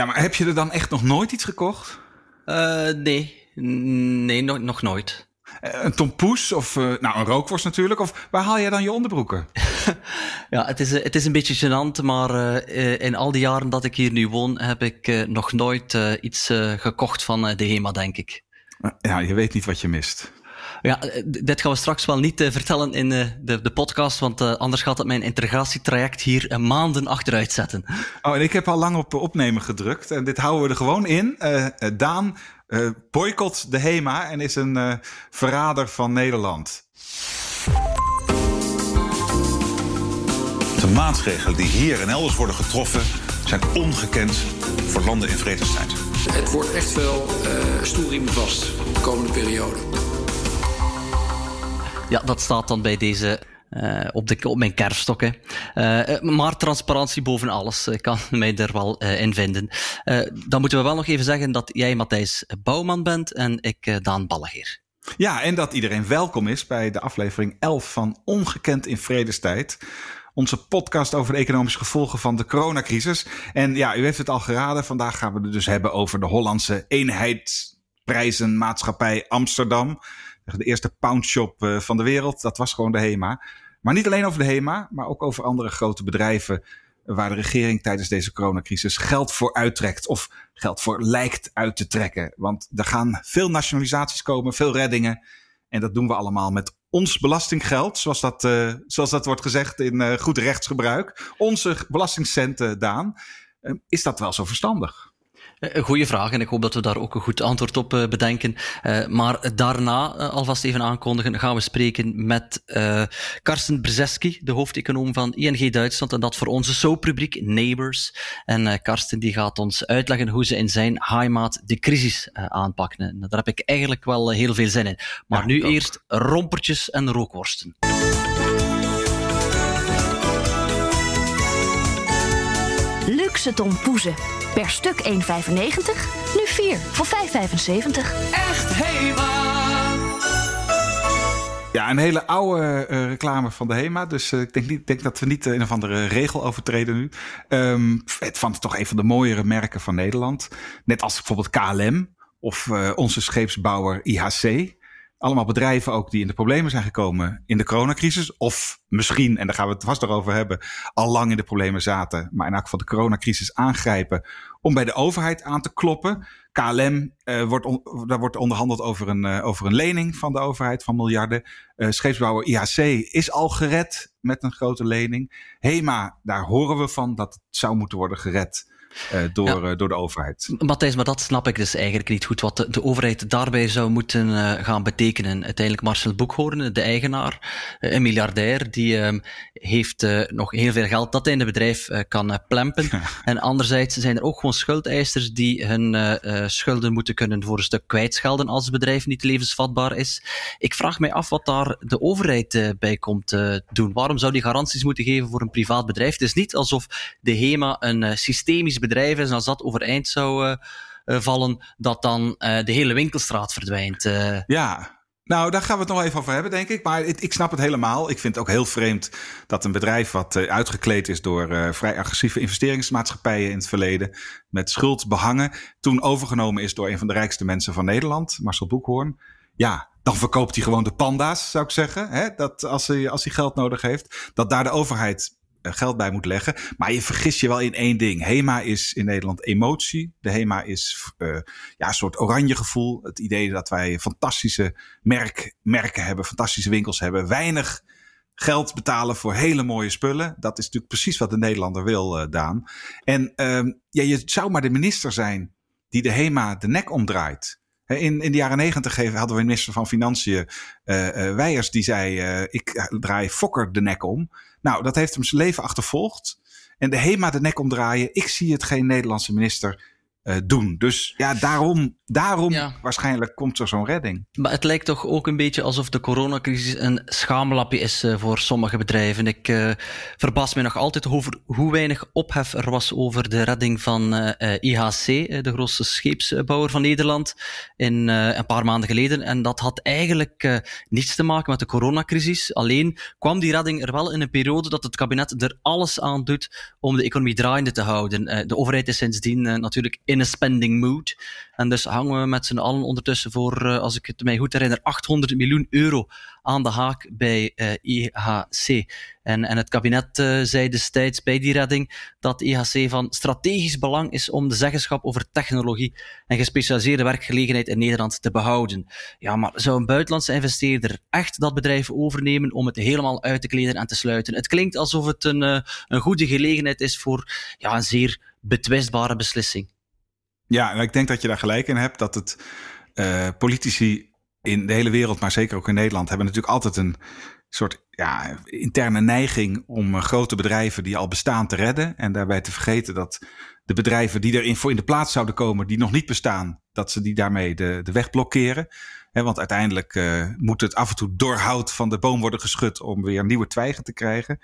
Ja, maar heb je er dan echt nog nooit iets gekocht? Uh, nee, nee, nog, nog nooit. Uh, een tompoes of uh, nou, een rookworst natuurlijk? Of waar haal jij dan je onderbroeken? ja, het is, het is een beetje gênant, maar in al die jaren dat ik hier nu woon, heb ik nog nooit iets gekocht van de HEMA, denk ik. Ja, je weet niet wat je mist. Ja, eh, dit gaan we straks wel niet uh, vertellen in uh, de, de podcast, want uh, anders gaat het mijn integratietraject hier maanden achteruit zetten. Oh, en ik heb al lang op opnemen gedrukt en dit houden we er gewoon in. Daan boycott de HEMA en is een verrader van Nederland. De maatregelen die hier en elders worden getroffen zijn ongekend voor landen in vredestijd. Het wordt echt wel uh, stoelriemen vast de komende periode. Ja, dat staat dan bij deze uh, op, de, op mijn kerfstok. Uh, maar transparantie boven alles. Ik kan mij er wel in vinden. dan moeten we wel nog even zeggen dat jij Matthijs Bouwman bent en ik Daan Ballegeer. Ja, en dat iedereen welkom is bij de aflevering 11 van Ongekend in Vredestijd. Onze podcast over de economische gevolgen van de coronacrisis. En ja, u heeft het al geraden. Vandaag gaan we het dus hebben over de Hollandse eenheidsprijzenmaatschappij Amsterdam de eerste poundshop uh, van de wereld. Dat was gewoon de HEMA. Maar niet alleen over de HEMA, maar ook over andere grote bedrijven waar de regering tijdens deze coronacrisis geld voor uittrekt of geld voor lijkt uit te trekken. Want er gaan veel nationalisaties komen, veel reddingen. En dat doen we allemaal met ons belastinggeld, zoals dat, uh, zoals dat wordt gezegd in uh, goed rechtsgebruik. Onze belastingcenten, Daan. Is dat wel zo verstandig? Eh, een goede vraag en ik hoop dat we daar ook een goed antwoord op eh, bedenken. Uh, maar daarna, alvast even aankondigen, gaan we spreken met Karsten Brzeski, de hoofdeconoom van ING Duitsland. En dat voor onze soaprubriek Neighbors. En Karsten die gaat ons uitleggen hoe ze in zijn heimaat de crisis aanpakken. En daar heb ik eigenlijk wel heel veel zin in. Maar ja, nu eerst rompertjes en rookworsten. Luxe tompoezen. Per stuk 1,95, nu 4 voor 5,75. Echt HEMA! Ja, een hele oude uh, reclame van de HEMA. Dus uh, ik denk, niet, denk dat we niet uh, een of andere regel overtreden nu. Um, het van toch een van de mooiere merken van Nederland. Net als bijvoorbeeld KLM of onze scheepsbouwer IHC. Allemaal bedrijven ook die in de problemen zijn gekomen in de coronacrisis. Of misschien, en daar gaan we het vast over hebben, al lang in de problemen zaten. Maar in elk geval de coronacrisis aangrijpen om bij de overheid aan te kloppen. KLM, uh, wordt daar wordt onderhandeld over een, uh, over een lening van de overheid van miljarden. Uh, scheepsbouwer IHC is al gered met een grote lening. HEMA, daar horen we van dat het zou moeten worden gered door, ja. uh, door de overheid. Matthijs, maar dat snap ik dus eigenlijk niet goed. Wat de, de overheid daarbij zou moeten uh, gaan betekenen. Uiteindelijk Marcel Boekhoorn, de eigenaar, een miljardair, die ehm, heeft nog heel veel geld dat hij in het bedrijf kan plempen. en anderzijds zijn er ook gewoon schuldeisers die hun schulden moeten kunnen voor een stuk kwijtschelden als het bedrijf niet levensvatbaar is. Ik vraag mij af wat daar de overheid bij komt doen. Waarom zou die garanties moeten geven voor een privaat bedrijf? Het is niet alsof de HEMA een systemisch bedrijf is en als dat overeind zou uh, vallen, dat dan uh, de hele winkelstraat verdwijnt. Ja, nou, daar gaan we het nog even over hebben, denk ik. Maar ik, ik snap het helemaal. Ik vind het ook heel vreemd dat een bedrijf wat uitgekleed is door vrij agressieve investeringsmaatschappijen in het verleden, met schuld behangen, toen overgenomen is door een van de rijkste mensen van Nederland, Marcel Boekhoorn. Ja, dan verkoopt hij gewoon de panda's, zou ik zeggen. Hè? Dat als hij, als hij geld nodig heeft, dat daar de overheid eh, geld bij moet leggen. Maar je vergis je wel in één ding. HEMA is in Nederland emotie. De HEMA is uh, ja, een soort oranje gevoel. Het idee dat wij fantastische merk, merken hebben, fantastische winkels hebben. Weinig geld betalen voor hele mooie spullen. Dat is natuurlijk precies wat de Nederlander wil, uh, Daan. En uh, ja, je zou maar de minister zijn die de HEMA de nek omdraait. In, in de jaren negentig hadden we minister van Financiën, uh, uh, Weijers, die zei: uh, Ik draai Fokker de nek om. Nou, dat heeft hem zijn leven achtervolgd. En de HEMA de nek omdraaien. Ik zie het geen Nederlandse minister uh, doen. Dus ja, daarom, daarom ja. waarschijnlijk komt er zo'n redding. Maar het lijkt toch ook een beetje alsof de coronacrisis een schaamlapje is uh, voor sommige bedrijven. Ik uh, verbaas me nog altijd over hoe weinig ophef er was over de redding van IHC, de grootste scheepsbouwer van Nederland, in een paar maanden geleden. En dat had eigenlijk niets te maken met de coronacrisis. Alleen kwam die redding er wel in een periode dat het kabinet er alles aan doet om de economie draaiende te houden. de overheid is sindsdien natuurlijk in een spending mood. En dus hangen we met z'n allen ondertussen voor, uh, als ik het mij goed herinner, 800 miljoen euro aan de haak bij uh, IHC. En, en het kabinet uh, zei destijds bij die redding dat IHC van strategisch belang is om de zeggenschap over technologie en gespecialiseerde werkgelegenheid in Nederland te behouden. Ja, maar zou een buitenlandse investeerder echt dat bedrijf overnemen om het helemaal uit te kleden en te sluiten? Het klinkt alsof het een, een goede gelegenheid is voor ja, een zeer betwistbare beslissing. Ja, en ik denk dat je daar gelijk in hebt dat het uh, politici in de hele wereld, maar zeker ook in Nederland, hebben natuurlijk altijd een soort ja, interne neiging om uh, grote bedrijven die al bestaan te redden. En daarbij te vergeten dat de bedrijven die erin voor in de plaats zouden komen, die nog niet bestaan, dat ze die daarmee de, de weg blokkeren. Want uiteindelijk uh, moet het af en toe door hout van de boom worden geschud om weer nieuwe twijgen te krijgen.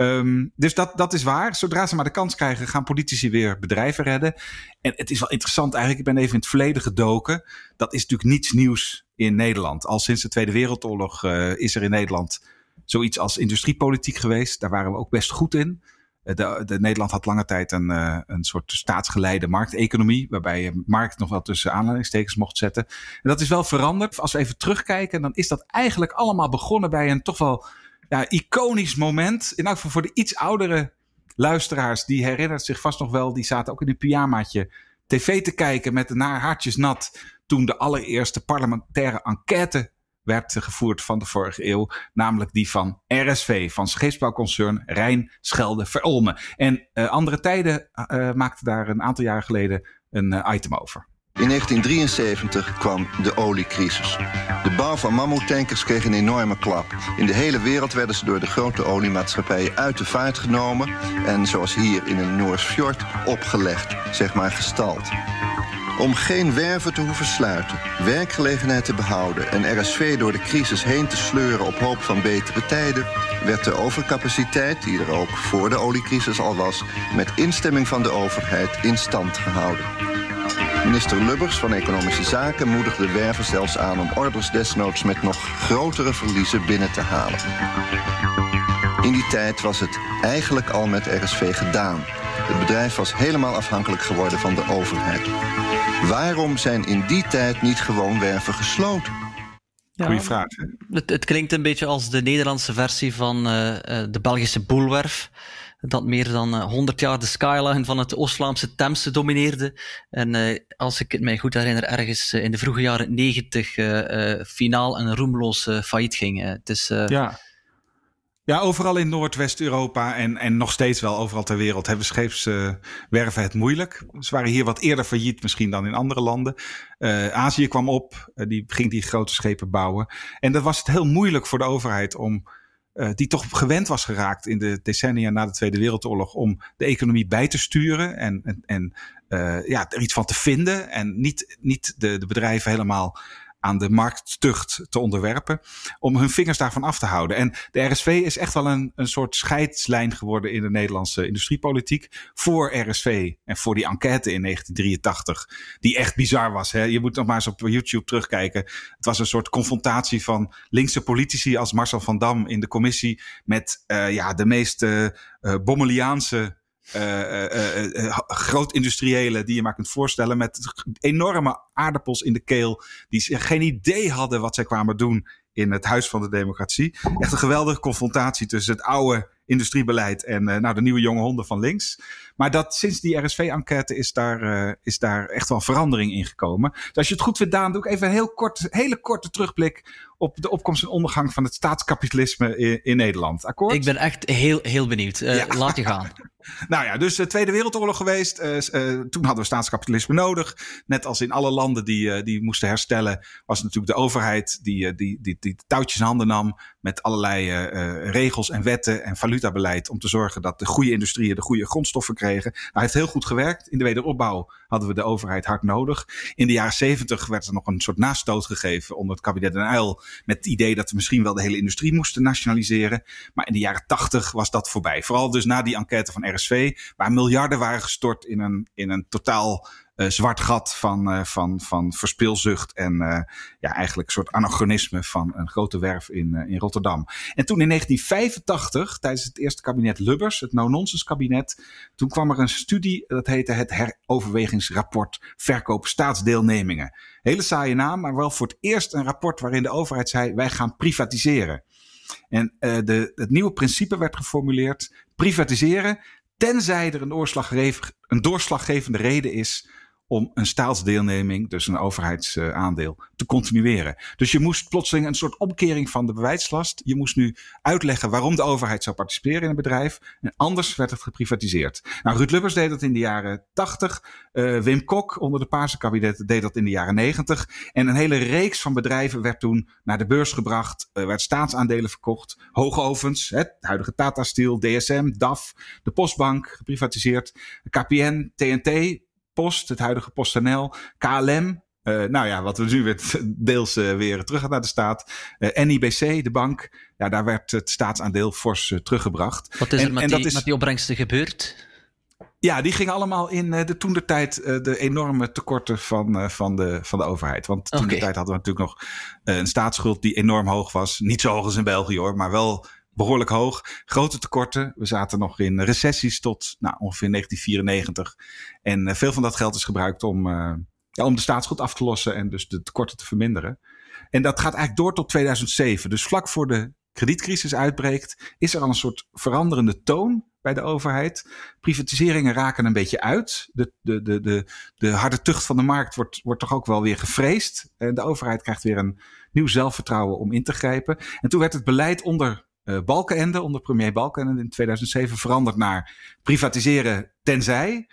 Um, dus dat, dat is waar. Zodra ze maar de kans krijgen, gaan politici weer bedrijven redden. En het is wel interessant eigenlijk. Ik ben even in het verleden gedoken. Dat is natuurlijk niets nieuws in Nederland. Al sinds de Tweede Wereldoorlog uh, is er in Nederland zoiets als industriepolitiek geweest. Daar waren we ook best goed in. Eh, de, de Nederland had lange tijd een, uh, een soort staatsgeleide markteconomie, waarbij je markt nog wel tussen aanhalingstekens mocht zetten. En dat is wel veranderd. Als we even terugkijken, dan is dat eigenlijk allemaal begonnen bij een toch wel ja, iconisch moment. In elk geval voor de iets oudere luisteraars. Die herinnert zich vast nog wel. Die zaten ook in een pyjamaatje tv te kijken met de naar hartjes nat. Toen de allereerste parlementaire enquête werd gevoerd van de vorige eeuw. Namelijk die van RSV, van scheepsbouwconcern Rijn Schelde Verolmen. En uh, andere tijden uh, maakte daar een aantal jaren geleden een item over. In 1973 kwam de oliecrisis. De bouw van mammoetankers kreeg een enorme klap. In de hele wereld werden ze door de grote oliemaatschappijen uit de vaart genomen en zoals hier in een Noors fjord opgelegd, zeg maar gestald. Om geen werven te hoeven sluiten, werkgelegenheid te behouden en RSV door de crisis heen te sleuren op hoop van betere tijden, werd de overcapaciteit, die er ook voor de oliecrisis al was, met instemming van de overheid in stand gehouden. Minister Lubbers van Economische Zaken moedigde werven zelfs aan om orders desnoods met nog grotere verliezen binnen te halen. In die tijd was het eigenlijk al met RSV gedaan. Het bedrijf was helemaal afhankelijk geworden van de overheid. Waarom zijn in die tijd niet gewoon werven gesloten? Ja, Goeie vraag. Het, het, klinkt een beetje als de Nederlandse versie van uh, de Belgische boelwerf dat meer dan 100 jaar de skyline van het Oost-Vlaamse Temse domineerde. En uh, als ik het mij goed herinner, ergens in de vroege jaren 90 uh, finaal en roemloos failliet ging. het is, ja. Ja, overal in Noordwest-Europa en, en nog steeds wel overal ter wereld hebben scheepswerven het moeilijk. Ze waren hier wat eerder failliet misschien dan in andere landen. Azië kwam op, die ging die grote schepen bouwen. En dat was het heel moeilijk voor de overheid om uh, die toch gewend was geraakt in de decennia na de Tweede Wereldoorlog om de economie bij te sturen en, en, uh, ja, er iets van te vinden en niet, niet de, de bedrijven helemaal aan de markttucht te onderwerpen. Om hun vingers daarvan af te houden. En de RSV is echt wel een, een soort scheidslijn geworden in de Nederlandse industriepolitiek. Voor RSV en voor die enquête in 1983. Die echt bizar was. Hè? Je moet nog maar eens op YouTube terugkijken. Het was een soort confrontatie van linkse politici als Marcel van Dam in de commissie. Met uh, ja, de meest uh, Bommeliaanse groot-industriëlen die je maar kunt voorstellen. Met enorme aardappels in de keel. Die geen idee hadden wat zij kwamen doen in het Huis van de Democratie. Echt een geweldige confrontatie tussen het oude industriebeleid en nou, de nieuwe jonge honden van links. Maar dat sinds die RSV-enquête is daar, is daar echt wel verandering in gekomen. Dus als je het goed vindt, Daan, doe ik even een heel kort, hele korte terugblik op de opkomst en ondergang van het staatskapitalisme in, in Nederland. Akkoord? Ik ben echt heel, heel benieuwd. Uh, Laat je gaan. nou ja, dus de Tweede Wereldoorlog geweest. Uh, toen hadden we staatskapitalisme nodig. Net als in alle landen die, die moesten herstellen, was natuurlijk de overheid die, die, die, die touwtjes in handen nam met allerlei regels en wetten en valutabeleid om te zorgen dat de goede industrieën de goede grondstoffen kregen. Nou, hij heeft heel goed gewerkt. In de wederopbouw hadden we de overheid hard nodig. In de jaren zeventig werd er nog een soort nastoot gegeven onder het kabinet Den Uyl met het idee dat we misschien wel de hele industrie moesten nationaliseren. Maar in de jaren tachtig was dat voorbij. Vooral dus na die enquête van RSV, waar miljarden waren gestort in een, in een totaal zwart gat van, uh, van, van verspilzucht en uh, ja, eigenlijk een soort anachronisme van een grote werf in, in Rotterdam. En toen in 1985, tijdens het eerste kabinet Lubbers, het no-nonsense kabinet, toen kwam er een studie, dat heette het heroverwegingsrapport verkoop staatsdeelnemingen. Hele saaie naam, maar wel voor het eerst een rapport waarin de overheid zei, wij gaan privatiseren. En de, het nieuwe principe werd geformuleerd, privatiseren tenzij er een doorslaggevende reden is om een staatsdeelneming, dus een overheidsaandeel, te continueren. Dus je moest plotseling een soort omkering van de bewijslast. Je moest nu uitleggen waarom de overheid zou participeren in een bedrijf. En anders werd het geprivatiseerd. Nou, Ruud Lubbers deed dat in de jaren 80. Uh, Wim Kok onder de Paarse kabinet deed dat in de jaren 90. En een hele reeks van bedrijven werd toen naar de beurs gebracht. Er werd staatsaandelen verkocht. Hoogovens, het huidige Tata Steel, DSM, DAF, de Postbank geprivatiseerd. KPN, TNT, Post, het huidige PostNL, KLM. Uh, nou ja, wat we nu weer deels uh, weer terug naar de staat. Uh, eh, NIBC, de bank. Ja, daar werd het staatsaandeel fors teruggebracht. Wat is er met, en die, is, met die opbrengsten gebeurd? Ja, die gingen allemaal in de toen de tijd de enorme tekorten van, van, de, van de overheid. Want toen de tijd hadden we natuurlijk nog een staatsschuld die enorm hoog was. Niet zo hoog als in België hoor, maar wel behoorlijk hoog. Grote tekorten. We zaten nog in recessies tot nou, ongeveer 1994. En uh, veel van dat geld is gebruikt om, uh, ja, om de staatsschuld af te lossen en dus de tekorten te verminderen. En dat gaat eigenlijk door tot 2007. Dus vlak voor de kredietcrisis uitbreekt, is er al een soort veranderende toon bij de overheid. Privatiseringen raken een beetje uit. De, de, de, de, de harde tucht van de markt wordt, wordt toch ook wel weer gevreesd. En de overheid krijgt weer een nieuw zelfvertrouwen om in te grijpen. En toen werd het beleid onder uh, Balkenende, onder premier Balkenende in 2007 veranderd naar privatiseren tenzij.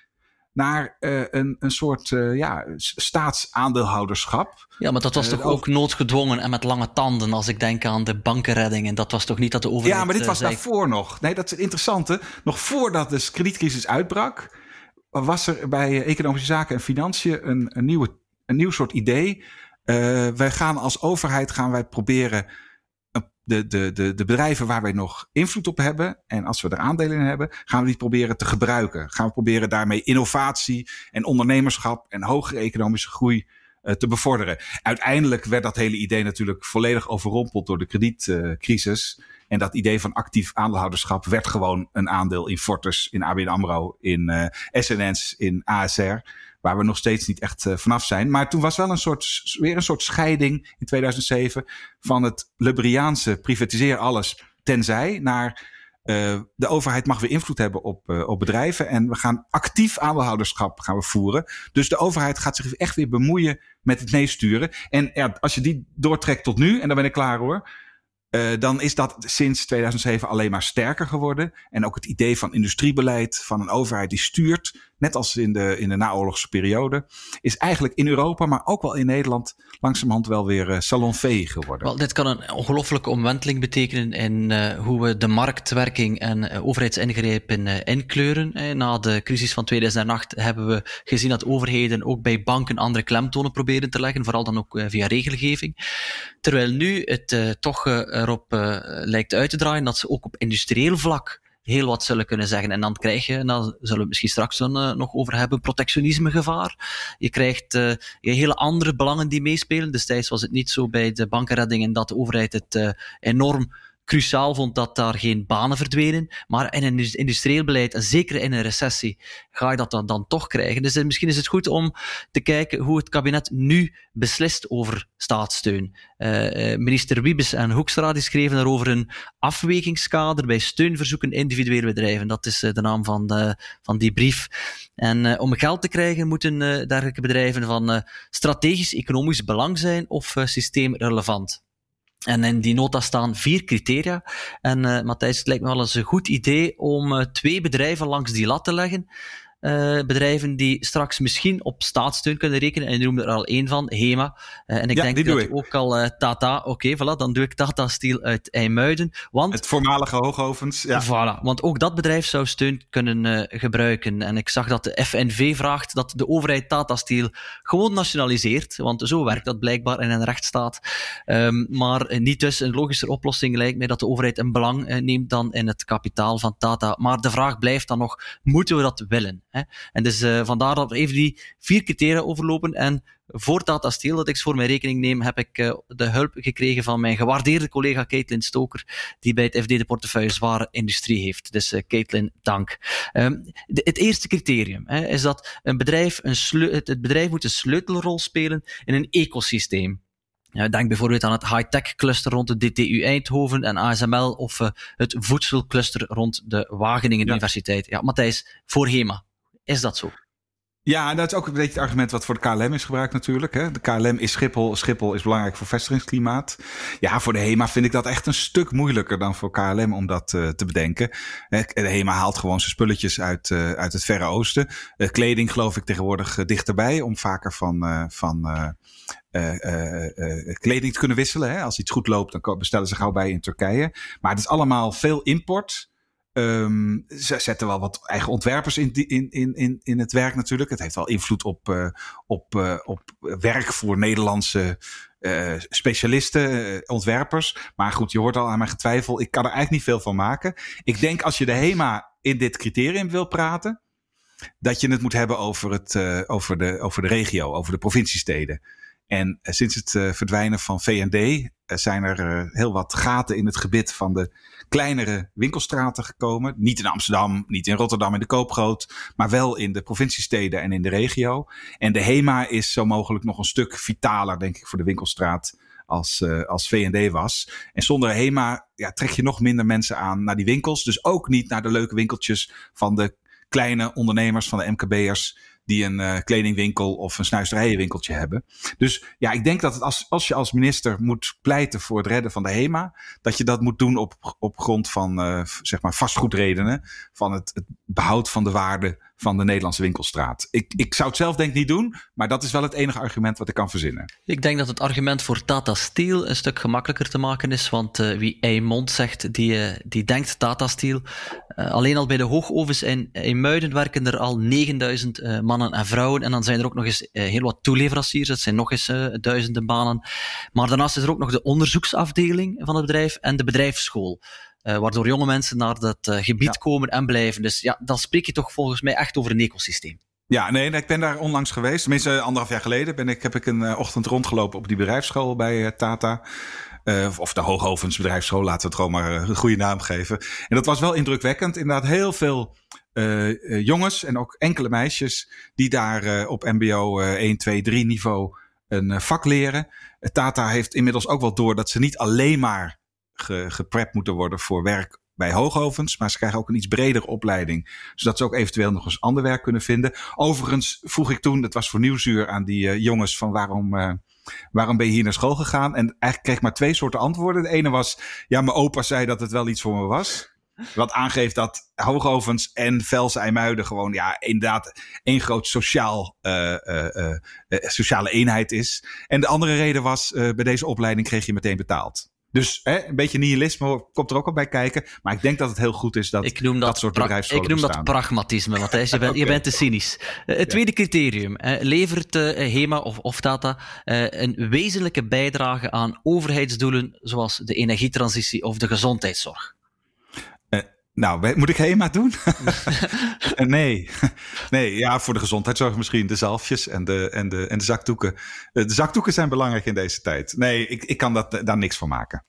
Naar uh, een, een soort uh, ja, staatsaandeelhouderschap. Ja, maar dat was toch ook noodgedwongen en met lange tanden. Als ik denk aan de bankenredding. En dat was toch niet dat de overheid. Ja, maar dit was daarvoor nog. Nee, dat is het interessante. Nog voordat de kredietcrisis uitbrak. was er bij Economische Zaken en Financiën een, een, nieuwe, een nieuw soort idee. wij gaan als overheid gaan wij proberen de, de, de, de bedrijven waar wij nog invloed op hebben. En als we er aandelen in hebben, gaan we die proberen te gebruiken. Gaan we proberen daarmee innovatie en ondernemerschap en hogere economische groei uh, te bevorderen. Uiteindelijk werd dat hele idee natuurlijk volledig overrompeld door de kredietcrisis. En dat idee van actief aandeelhouderschap werd gewoon een aandeel in Fortis, in ABN AMRO, in uh, SNS, in ASR waar we nog steeds niet echt uh, vanaf zijn. Maar toen was wel een soort, weer een soort scheiding in 2007 van het Lubriaanse privatiseer alles tenzij naar uh, de overheid mag weer invloed hebben op, uh, op bedrijven. En we gaan actief aandeelhouderschap gaan we voeren. Dus de overheid gaat zich echt weer bemoeien met het meesturen. En ja, als je die doortrekt tot nu, en dan ben ik klaar hoor. Dan is dat sinds 2007 alleen maar sterker geworden. En ook het idee van industriebeleid, van een overheid die stuurt, net als in de, in de naoorlogse periode, is eigenlijk in Europa, maar ook wel in Nederland, langzamerhand wel weer uh, salonfee geworden. Wel, dit kan een ongelooflijke omwenteling betekenen in uh, hoe we de marktwerking en uh, overheidsingrepen inkleuren. na de crisis van 2008 hebben we gezien dat overheden ook bij banken andere klemtonen proberen te leggen, vooral dan ook via regelgeving. Terwijl nu het toch erop lijkt uit te draaien dat ze ook op industrieel vlak heel wat zullen kunnen zeggen. En dan krijg je, en daar zullen we het misschien straks dan, uh, nog over hebben, protectionismegevaar. Je krijgt uh, hele andere belangen die meespelen. Destijds was het niet zo bij de bankenreddingen dat de overheid het uh, enorm cruciaal vond dat daar geen banen verdwenen. Maar in een industrieel beleid, en zeker in een recessie, ga je dat dan, dan toch krijgen. Dus misschien is het goed om te kijken hoe het kabinet nu beslist over staatssteun. Uh, minister Wiebes en Hoekstra die schreven daarover een afwegingskader bij steunverzoeken individuele bedrijven. Dat is uh, de naam van, van die brief. En om geld te krijgen moeten dergelijke bedrijven van strategisch economisch belang zijn of systeemrelevant. En in die nota staan vier criteria. En uh, Matthijs, het lijkt me wel eens een goed idee om uh, twee bedrijven langs die lat te leggen. Uh, bedrijven die straks misschien op staatssteun kunnen rekenen. En je noemde er al één van, HEMA. Uh, en ik ja, denk dat ik. ook al uh, Tata, oké, okay, voilà, dan doe ik Tata Steel uit IJmuiden. Want, het voormalige hoogovens, ja. Voilà, want ook dat bedrijf zou steun kunnen gebruiken. En ik zag dat de FNV vraagt dat de overheid Tata Steel gewoon nationaliseert. Want zo werkt dat blijkbaar in een rechtsstaat. Um, maar niet dus een logischer oplossing lijkt mij dat de overheid een belang neemt dan in het kapitaal van Tata. Maar de vraag blijft dan nog, moeten we dat willen? Hè? En dus uh, vandaar dat we even die vier criteria overlopen. En voor Tata Steel, dat ik voor mijn rekening neem, heb ik uh, de hulp gekregen van mijn gewaardeerde collega Caitlin Stoker, die bij het FD de portefeuille zware industrie heeft. Dus uh, Caitlin, dank. Um, de, het eerste criterium hè, is dat een bedrijf een het, het bedrijf moet een sleutelrol spelen in een ecosysteem. Denk bijvoorbeeld aan het high-tech cluster rond de DTU Eindhoven en ASML of uh, het voedselcluster rond de Wageningen ja. Universiteit. Ja, Matthijs, voor HEMA. Is dat zo? Ja, dat is ook een beetje het argument wat voor de KLM is gebruikt natuurlijk. Hè. De KLM is Schiphol. Schiphol is belangrijk voor vestigingsklimaat. Ja, voor de HEMA vind ik dat echt een stuk moeilijker dan voor KLM om dat uh, te bedenken. De HEMA haalt gewoon zijn spulletjes uit, uh, uit het Verre Oosten. Uh, kleding geloof ik tegenwoordig dichterbij om vaker van, van kleding te kunnen wisselen. Hè. Als iets goed loopt, dan bestellen ze gauw bij in Turkije. Maar het is allemaal veel import. Um, ze zetten wel wat eigen ontwerpers in, in, in, in het werk natuurlijk. Het heeft wel invloed op, uh, op, uh, op werk voor Nederlandse uh, specialisten, ontwerpers. Maar goed, je hoort al aan mijn getwijfel. Ik kan er eigenlijk niet veel van maken. Ik denk als je de HEMA in dit criterium wil praten, dat je het moet hebben over, het, over, de, over de regio, over de provinciesteden. En sinds het verdwijnen van VND zijn er heel wat gaten in het gebit van de kleinere winkelstraten gekomen. Niet in Amsterdam, niet in Rotterdam in de Koopgroot, maar wel in de provinciesteden en in de regio. En de HEMA is zo mogelijk nog een stuk vitaler, denk ik, voor de winkelstraat als, uh, als VND was. En zonder HEMA ja, trek je nog minder mensen aan naar die winkels. Dus ook niet naar de leuke winkeltjes van de kleine ondernemers, van de MKB'ers die een uh, kledingwinkel of een snuisterijenwinkeltje hebben. Dus ja, ik denk dat het als, als je als minister moet pleiten voor het redden van de HEMA, dat je dat moet doen op, op grond van uh, zeg maar vastgoedredenen, van het, het behoud van de waarde van de Nederlandse winkelstraat. Ik, ik zou het zelf denk ik niet doen, maar dat is wel het enige argument wat ik kan verzinnen. Ik denk dat het argument voor Tata Steel een stuk gemakkelijker te maken is, want uh, wie Eimond zegt, die, uh, die denkt Tata Steel. Uh, alleen al bij de hoogovens in, in Muiden werken er al 9000 mannen en vrouwen en dan zijn er ook nog eens heel wat toeleveranciers, dat zijn nog eens duizenden banen. Maar daarnaast is er ook nog de onderzoeksafdeling van het bedrijf en de bedrijfsschool. Uh, waardoor jonge mensen naar dat uh, gebied ja. komen en blijven. Dus ja, dan spreek je toch volgens mij echt over een ecosysteem. Ja, nee, ik ben daar onlangs geweest. Tenminste, anderhalf jaar geleden ben ik, heb ik een uh, ochtend rondgelopen op die bedrijfsschool bij Tata. of de Hoogovens bedrijfsschool, laten we het gewoon maar een goede naam geven. En dat was wel indrukwekkend. Inderdaad, heel veel jongens en ook enkele meisjes die daar op MBO 1, 2, 3 niveau een vak leren. Tata heeft inmiddels ook wel door dat ze niet alleen maar ge, moeten worden voor werk bij hoogovens. Maar ze krijgen ook een iets bredere opleiding. Zodat ze ook eventueel nog eens ander werk kunnen vinden. Overigens vroeg ik toen, dat was voor Nieuwsuur, aan die uh, jongens van waarom... Uh, waarom ben je hier naar school gegaan? En eigenlijk kreeg ik maar twee soorten antwoorden. De ene was, ja, mijn opa zei dat het wel iets voor me was. Wat aangeeft dat Hoogovens en Vels IJmuiden gewoon ja, inderdaad één groot sociaal, uh, sociale eenheid is. En de andere reden was, bij deze opleiding kreeg je meteen betaald. Dus hè, een beetje nihilisme komt er ook al bij kijken. Maar ik denk dat het heel goed is dat ik noem dat, dat soort bedrijfsscholen Ik noem bestaan. dat pragmatisme, Matthijs. Je, bent, okay. je bent te cynisch. Uh, het tweede criterium. Uh, levert uh, HEMA of, of Tata een wezenlijke bijdrage aan overheidsdoelen zoals de energietransitie of de gezondheidszorg? Nou, moet ik HEMA doen? nee. Nee, ja, voor de gezondheidszorg misschien de zalfjes en de, en de, en de zakdoeken. De zakdoeken zijn belangrijk in deze tijd. Nee, ik, ik kan dat, daar niks van maken.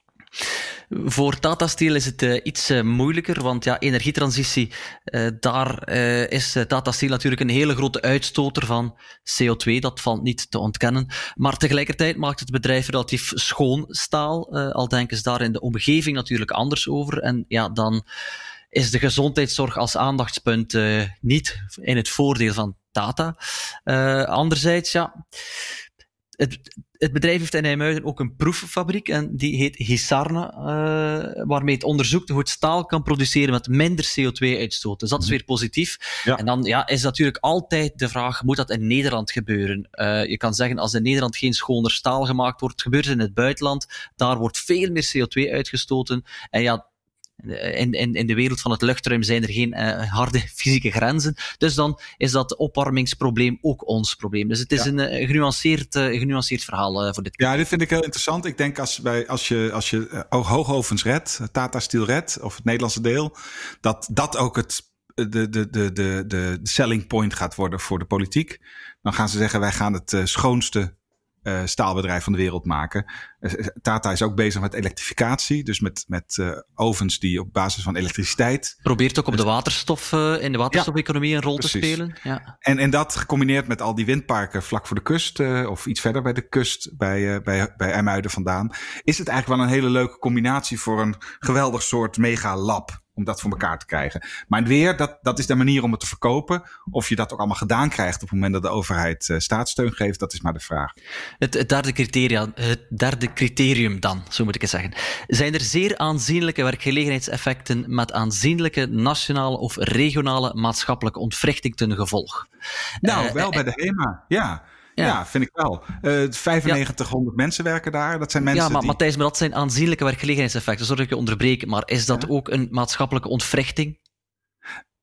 Voor Tata Steel is het uh, iets moeilijker, want ja, energietransitie, daar is Tata Steel natuurlijk een hele grote uitstoter van CO2, dat valt niet te ontkennen. Maar tegelijkertijd maakt het bedrijf relatief schoon staal, al denken ze daar in de omgeving natuurlijk anders over. En ja, dan is de gezondheidszorg als aandachtspunt uh, niet in het voordeel van Tata. Uh, anderzijds, ja, het, het, bedrijf heeft in IJmuiden ook een proeffabriek en die heet Hisarna, uh, waarmee het onderzoekt hoe het staal kan produceren met minder CO2-uitstoot. Dus dat is mhm. weer positief. En dan ja, is natuurlijk altijd de vraag, moet dat in Nederland gebeuren? Uh, je kan zeggen, als in Nederland geen schoner staal gemaakt wordt, gebeurt het in het buitenland. Daar wordt veel meer CO2 uitgestoten. En ja, in, in, in de wereld van het luchtruim zijn er geen uh, harde fysieke grenzen. Dus dan is dat opwarmingsprobleem ook ons probleem. Dus het is een uh, genuanceerd, uh, genuanceerd verhaal voor dit. Ja, dit vind ik heel interessant. Ik denk als, bij, als je, als je hoogovens redt, Tata Steel redt, of het Nederlandse deel, dat dat ook het, de, de, de, de, de selling point gaat worden voor de politiek. Dan gaan ze zeggen, wij gaan het schoonste uh, staalbedrijf van de wereld maken. Eh, Tata is ook bezig met elektrificatie, dus met, met uh, ovens die op basis van elektriciteit. Probeert ook op de waterstof, in de waterstofeconomie een rol te spelen. Ja. En, en dat gecombineerd met al die windparken vlak voor de kust, of iets verder bij de kust, bij, bij, bij IJmuiden vandaan, is het eigenlijk wel een hele leuke combinatie voor een geweldig soort mega lab om dat voor elkaar te krijgen. Maar weer, dat, dat is de manier om het te verkopen. Of je dat ook allemaal gedaan krijgt op het moment dat de overheid uh, staatssteun geeft, dat is maar de vraag. Het, het, derde criteria, het derde criterium dan, zo moet ik het zeggen. Zijn er zeer aanzienlijke werkgelegenheidseffecten met aanzienlijke nationale of regionale maatschappelijke ontwrichting ten gevolg? Nou, uh, wel bij de HEMA, ja. Ja. vind ik wel. Uh, eh, 9500 mensen werken daar. Dat zijn mensen. Ja, maar die... Matthijs, maar dat zijn aanzienlijke werkgelegenheidseffecten. Zorg ik je onderbreken. Maar is dat ook een maatschappelijke ontwrichting?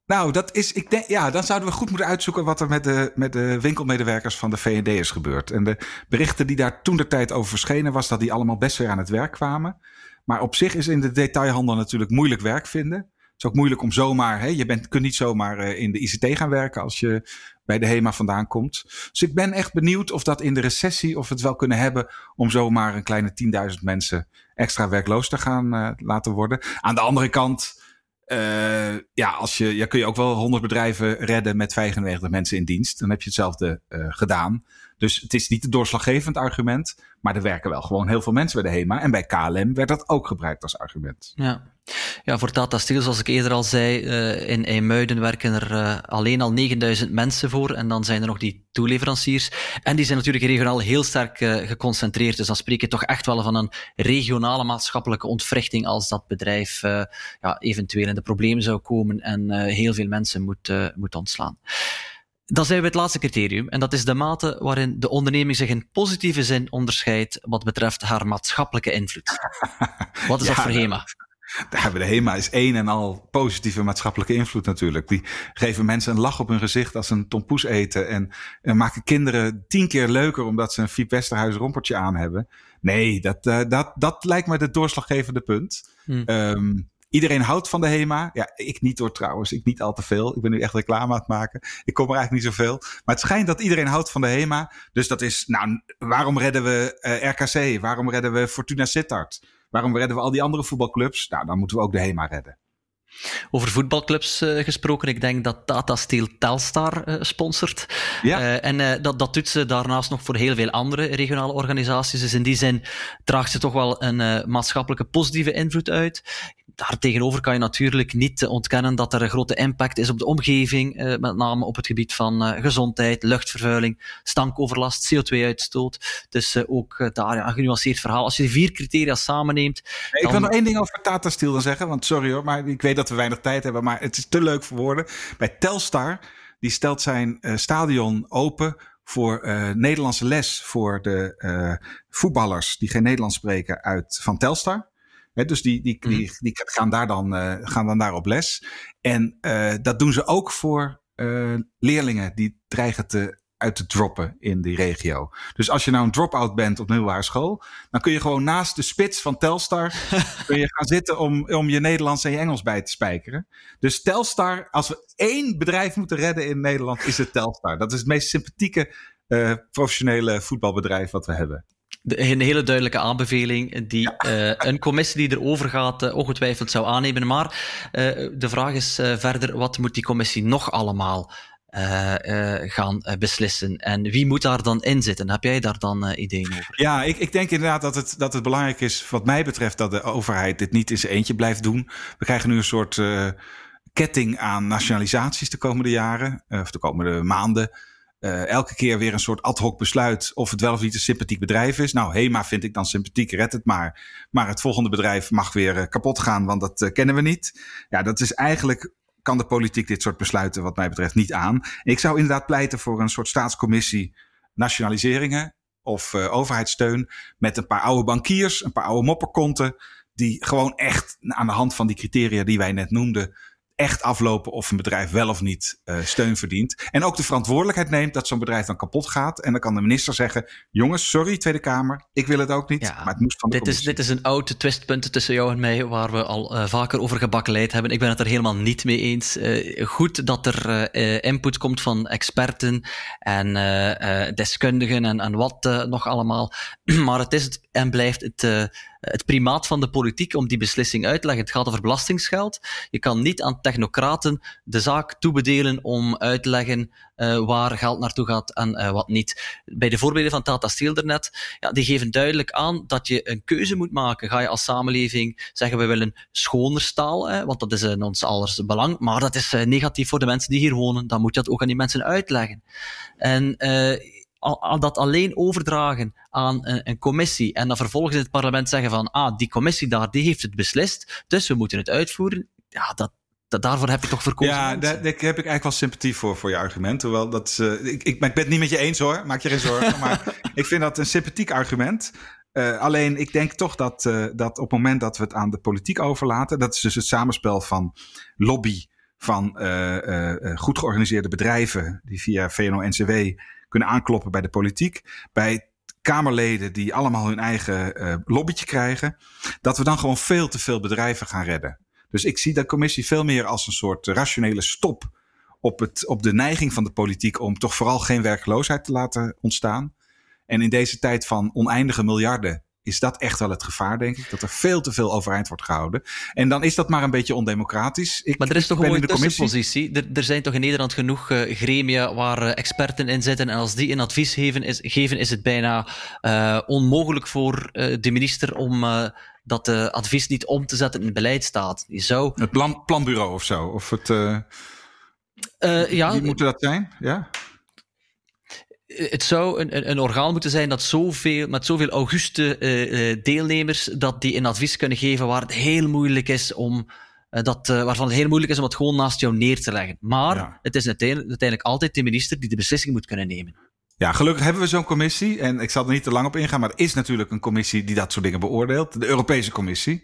Nou, dat is, ik denk, ja, dan zouden we goed moeten uitzoeken wat er met de, met de winkelmedewerkers van de VND is gebeurd. En de berichten die daar toen de tijd over verschenen, was dat die allemaal best weer aan het werk kwamen. Maar op zich is in de detailhandel natuurlijk moeilijk werk vinden. Is ook moeilijk om zomaar, hè, je bent, kunt niet zomaar uh, in de ICT gaan werken als je bij de HEMA vandaan komt. Dus ik ben echt benieuwd of dat in de recessie, of het wel kunnen hebben om zomaar een kleine 10.000 mensen extra werkloos te gaan uh, laten worden. Aan de andere kant, uh, ja, als je, ja, kun je ook wel 100 bedrijven redden met 95 mensen in dienst. Dan heb je hetzelfde gedaan. Dus het is niet het doorslaggevend argument, maar er werken wel gewoon heel veel mensen bij de HEMA. En bij KLM werd dat ook gebruikt als argument. Ja. Ja, voor Tata Steel, zoals ik eerder al zei, uh, in IJmuiden werken er uh, alleen al 9000 mensen voor. En dan zijn er nog die toeleveranciers. En die zijn natuurlijk regionaal heel sterk uh, geconcentreerd. Dus dan spreek je toch echt wel van een regionale maatschappelijke ontwrichting als dat bedrijf ja, eventueel in de problemen zou komen en heel veel mensen moet, moet ontslaan. Dan zijn we het laatste criterium, en dat is de mate waarin de onderneming zich in positieve zin onderscheidt wat betreft haar maatschappelijke invloed. Wat is ja, dat voor HEMA? De HEMA is één en al positieve maatschappelijke invloed natuurlijk. Die geven mensen een lach op hun gezicht als ze een tompoes eten. En, en maken kinderen tien keer leuker omdat ze een Fiep Westerhuis rompertje aan hebben. Nee, dat, uh, dat, dat lijkt me het doorslaggevende punt. Hmm. Um, Iedereen houdt van de HEMA. Ja, ik niet door trouwens. Ik niet al te veel. Ik ben nu echt reclame aan het maken. Ik kom er eigenlijk niet zoveel. Maar het schijnt dat iedereen houdt van de HEMA. Dus dat is, nou, waarom redden we uh, eh, RKC? Waarom redden we Fortuna Sittard? Waarom redden we al die andere voetbalclubs? Nou, dan moeten we ook de HEMA redden. Over voetbalclubs uh, gesproken, ik denk dat Tata Steel Telstar uh, sponsort. Ja. Uh, en dat, dat doet ze daarnaast nog voor heel veel andere regionale organisaties. Dus in die zin draagt ze toch wel een maatschappelijke positieve invloed uit daartegenover kan je natuurlijk niet ontkennen dat er een grote impact is op de omgeving, eh, met name op het gebied van eh, gezondheid, luchtvervuiling, stankoverlast, CO2-uitstoot. Dus eh, ook daar ja, een genuanceerd verhaal. Als je die vier criteria samenneemt. Nee, Ik wil nog één ding over Tata Steel dan zeggen, want sorry hoor, maar ik weet dat we weinig tijd hebben, maar het is te leuk voor woorden. Bij Telstar, die stelt zijn stadion open voor Nederlandse les voor de voetballers die geen Nederlands spreken uit van Telstar dus die, die, die, mhm. die, gaan, daar dan, uh, gaan dan daar op les. En uh, dat doen ze ook voor uh, leerlingen die dreigen te, uit te droppen in die regio. Dus als je nou een drop-out bent op middelbare school, dan kun je gewoon naast de spits van Telstar kun je gaan zitten om, om je Nederlands en je Engels bij te spijkeren. Dus Telstar, als we één bedrijf moeten redden in Nederland, is het Telstar. Dat is het meest sympathieke professionele voetbalbedrijf wat we hebben een hele duidelijke aanbeveling die uh, een commissie die erover gaat uh, ongetwijfeld zou aannemen. Maar uh, de vraag is verder, wat moet die commissie nog allemaal gaan beslissen? En wie moet daar dan in zitten? Heb jij daar dan ideeën over? Ja, ik, ik denk inderdaad dat het, dat het belangrijk is, wat mij betreft, dat de overheid dit niet in zijn eentje blijft doen. We krijgen nu een soort ketting aan nationalisaties de komende jaren, of de komende maanden. Uh, elke keer weer een soort ad hoc besluit of het wel of niet een sympathiek bedrijf is. Nou, HEMA vind ik dan sympathiek, red het maar. Maar het volgende bedrijf mag weer uh, kapot gaan, want dat uh, kennen we niet. Ja, dat is eigenlijk, kan de politiek dit soort besluiten wat mij betreft niet aan. Ik zou inderdaad pleiten voor een soort staatscommissie nationaliseringen of overheidssteun met een paar oude bankiers, een paar oude mopperkonten die gewoon echt aan de hand van die criteria die wij net noemden echt aflopen of een bedrijf wel of niet uh, steun verdient. En ook de verantwoordelijkheid neemt dat zo'n bedrijf dan kapot gaat. En dan kan de minister zeggen: Jongens, sorry, Tweede Kamer, ik wil het ook niet. Ja, maar het moest van de dit is, dit is een oude twistpunt tussen jou en mij, waar we al uh, vaker over gebakkeleid hebben. Ik ben het er helemaal niet mee eens. Uh, goed dat er input komt van experten en deskundigen en, en wat nog allemaal. maar het is en blijft het het primaat van de politiek om die beslissing uit te leggen. Het gaat over belastingsgeld. Je kan niet aan technocraten de zaak toebedelen om uit te leggen uh, waar geld naartoe gaat en uh, wat niet. Bij de voorbeelden van Tata Steel daarnet, ja, die geven duidelijk aan dat je een keuze moet maken. Ga je als samenleving zeggen, we willen schoner staal, hè, want dat is in ons allers belang, maar dat is negatief voor de mensen die hier wonen. Dan moet je dat ook aan die mensen uitleggen. En al, dat alleen overdragen aan een, een, commissie en dan vervolgens in het parlement zeggen van ah, die commissie daar, die heeft het beslist, dus we moeten het uitvoeren. Ja, dat, dat daarvoor heb je toch verkozen. Ja, daar, heb ik eigenlijk wel sympathie voor, voor je argument. Hoewel dat, uh, ik, ik, ik ben het niet met je eens hoor, maak je geen zorgen. maar ik vind dat een sympathiek argument. Uh, alleen ik denk toch dat, uh, dat op het moment dat we het aan de politiek overlaten, dat is dus het samenspel van lobby van goed georganiseerde bedrijven die via VNO-NCW kunnen aankloppen bij de politiek, bij Kamerleden die allemaal hun eigen uh, lobbytje krijgen, dat we dan gewoon veel te veel bedrijven gaan redden. Dus ik zie de commissie veel meer als een soort rationele stop op, het, op de neiging van de politiek om toch vooral geen werkloosheid te laten ontstaan. En in deze tijd van oneindige miljarden is dat echt wel het gevaar, denk ik. Dat er veel te veel overeind wordt gehouden. En dan is dat maar een beetje ondemocratisch. Ik, maar er is toch een mooie tussenpositie. Er, er, zijn toch in Nederland genoeg uh, gremia waar uh, experten in zitten. En als die een advies geven, is, geven, is het bijna uh, onmogelijk voor de minister om dat advies niet om te zetten in het beleid staat. Je zou... Het plan, planbureau of zo? Of het... ja, Wie moet dat zijn? Ja het zou een, een, orgaan moeten zijn dat zoveel, met zoveel auguste uh, deelnemers, dat die een advies kunnen geven waar het heel moeilijk is om, uh, dat, waarvan het heel moeilijk is om het gewoon naast jou neer te leggen. Maar het is uiteindelijk, uiteindelijk altijd de minister die de beslissing moet kunnen nemen. Ja, gelukkig hebben we zo'n commissie. En ik zal er niet te lang op ingaan, maar er is natuurlijk een commissie die dat soort dingen beoordeelt. De Europese Commissie.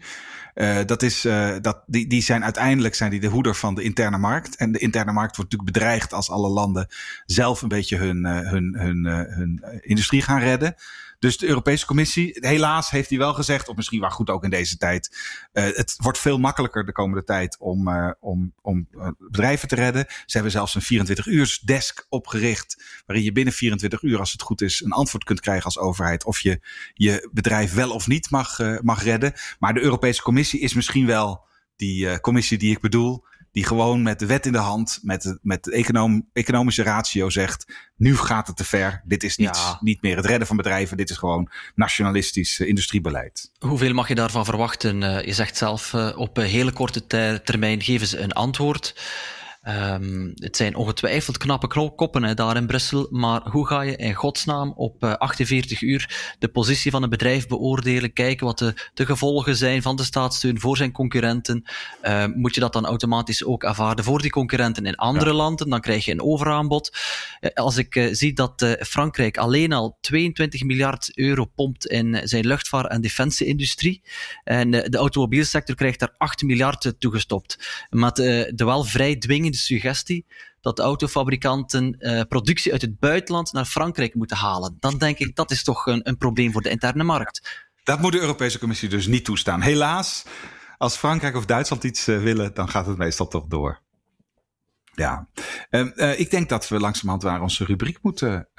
Uh, dat is, uh, dat, die, die zijn uiteindelijk zijn die de hoeder van de interne markt. En de interne markt wordt natuurlijk bedreigd als alle landen zelf een beetje hun, uh, hun, hun, hun industrie gaan redden. Dus de Europese Commissie, helaas heeft hij wel gezegd, of misschien wel goed ook in deze tijd, uh, het wordt veel makkelijker de komende tijd om, uh, om, om uh, bedrijven te redden. Ze hebben zelfs een 24 uurs desk opgericht, waarin je binnen 24 uur, als het goed is, een antwoord kunt krijgen als overheid of je je bedrijf wel of niet mag, mag redden. Maar de Europese Commissie is misschien wel die commissie die ik bedoel die gewoon met de wet in de hand, met de, met de econom, economische ratio zegt: nu gaat het te ver. Dit is niet, ja. niet meer het redden van bedrijven. Dit is gewoon nationalistisch uh, industriebeleid. Hoeveel mag je daarvan verwachten? Uh, je zegt zelf: uh, op hele korte termijn geven ze een antwoord. Um, het zijn ongetwijfeld knappe koppen hè, daar in Brussel, maar hoe ga je in godsnaam op uh, 48 uur de positie van een bedrijf beoordelen, kijken wat de, de gevolgen zijn van de staatssteun voor zijn concurrenten? Uh, moet je dat dan automatisch ook aanvaarden voor die concurrenten in andere ja. landen? Dan krijg je een overaanbod. Uh, als ik uh, zie dat Frankrijk alleen al 22 miljard euro pompt in zijn luchtvaart- en defensieindustrie, en de automobielsector krijgt daar 8 miljard toegestopt, met de wel vrij dwingende suggestie dat de autofabrikanten uh, productie uit het buitenland naar Frankrijk moeten halen. Dan denk ik dat is toch een, een probleem voor de interne markt. Dat moet de Europese Commissie dus niet toestaan. Helaas, als Frankrijk of Duitsland iets uh, willen, dan gaat het meestal toch door. Ja, uh, uh, ik denk dat we langzamerhand naar onze rubriek moeten,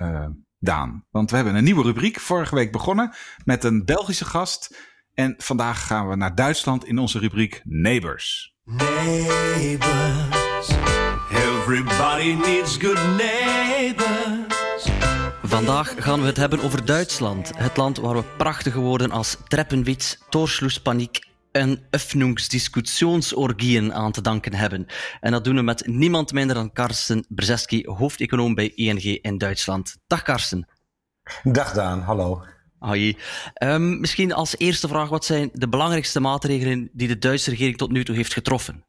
Daan. Want we hebben een nieuwe rubriek vorige week begonnen met een Belgische gast. En vandaag gaan we naar Duitsland in onze rubriek Neighbors. Neighbors. Everybody needs good neighbors. Vandaag gaan we het hebben over Duitsland. Het land waar we prachtige woorden als Treppenwitz, Torschlusspaniek een öffnungsdiscussionsorgieën aan te danken hebben. En dat doen we met niemand minder dan Karsten Brzeski, hoofdeconoom bij ING in Duitsland. Dag Karsten. Dag Daan, hallo. Hoi. Um, misschien als eerste vraag, wat zijn de belangrijkste maatregelen die de Duitse regering tot nu toe heeft getroffen?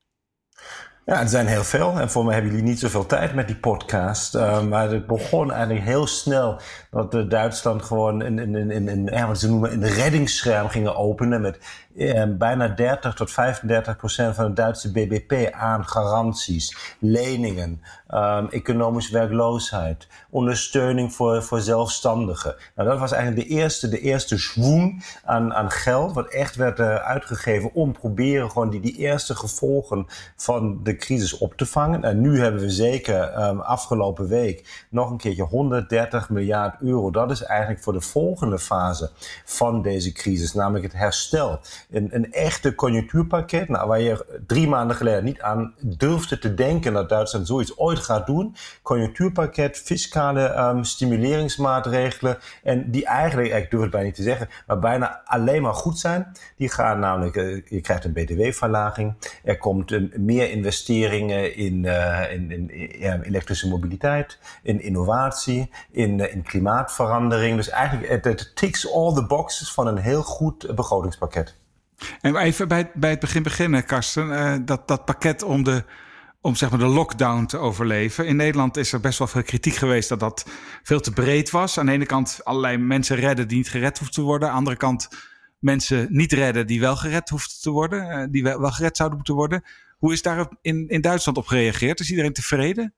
Ja, er zijn heel veel. En voor mij hebben jullie niet zoveel tijd met die podcast. Uh, maar het begon eigenlijk heel snel dat de Duitsland gewoon een, een, een, een, ja, wat ze noemen een reddingsscherm gingen openen. Met eh, bijna 30 tot 35 procent van het Duitse BBP aan garanties, leningen, um, economische werkloosheid, ondersteuning voor, voor zelfstandigen. Nou, dat was eigenlijk de eerste, de eerste zwoen aan, aan geld, wat echt werd uh, uitgegeven om proberen gewoon die, die eerste gevolgen van de crisis op te vangen. En nu hebben we zeker um, afgelopen week nog een keertje 130 miljard euro. Dat is eigenlijk voor de volgende fase van deze crisis, namelijk het herstel. Een, een echte conjunctuurpakket, nou, waar je drie maanden geleden niet aan durfde te denken dat Duitsland zoiets ooit gaat doen. Conjunctuurpakket, fiscale um, stimuleringsmaatregelen. En die eigenlijk, ik durf het bijna niet te zeggen, maar bijna alleen maar goed zijn. Die gaan namelijk, uh, je krijgt een btw-verlaging. Er komt meer investeringen in, uh, in, in, elektrische mobiliteit, in innovatie, in, uh, in klimaatverandering. Dus eigenlijk, het, ticks all the boxes van een heel goed begrotingspakket. En even bij, bij het begin beginnen, Karsten. dat, dat pakket om de om zeg maar de lockdown te overleven. In Nederland is er best wel veel kritiek geweest dat dat veel te breed was. Aan de ene kant allerlei mensen redden die niet gered hoefden te worden. Aan de andere kant mensen niet redden die wel gered hoefden te worden. Eh, die wel gered zouden moeten worden. Hoe is daar in, in Duitsland op gereageerd? Is iedereen tevreden?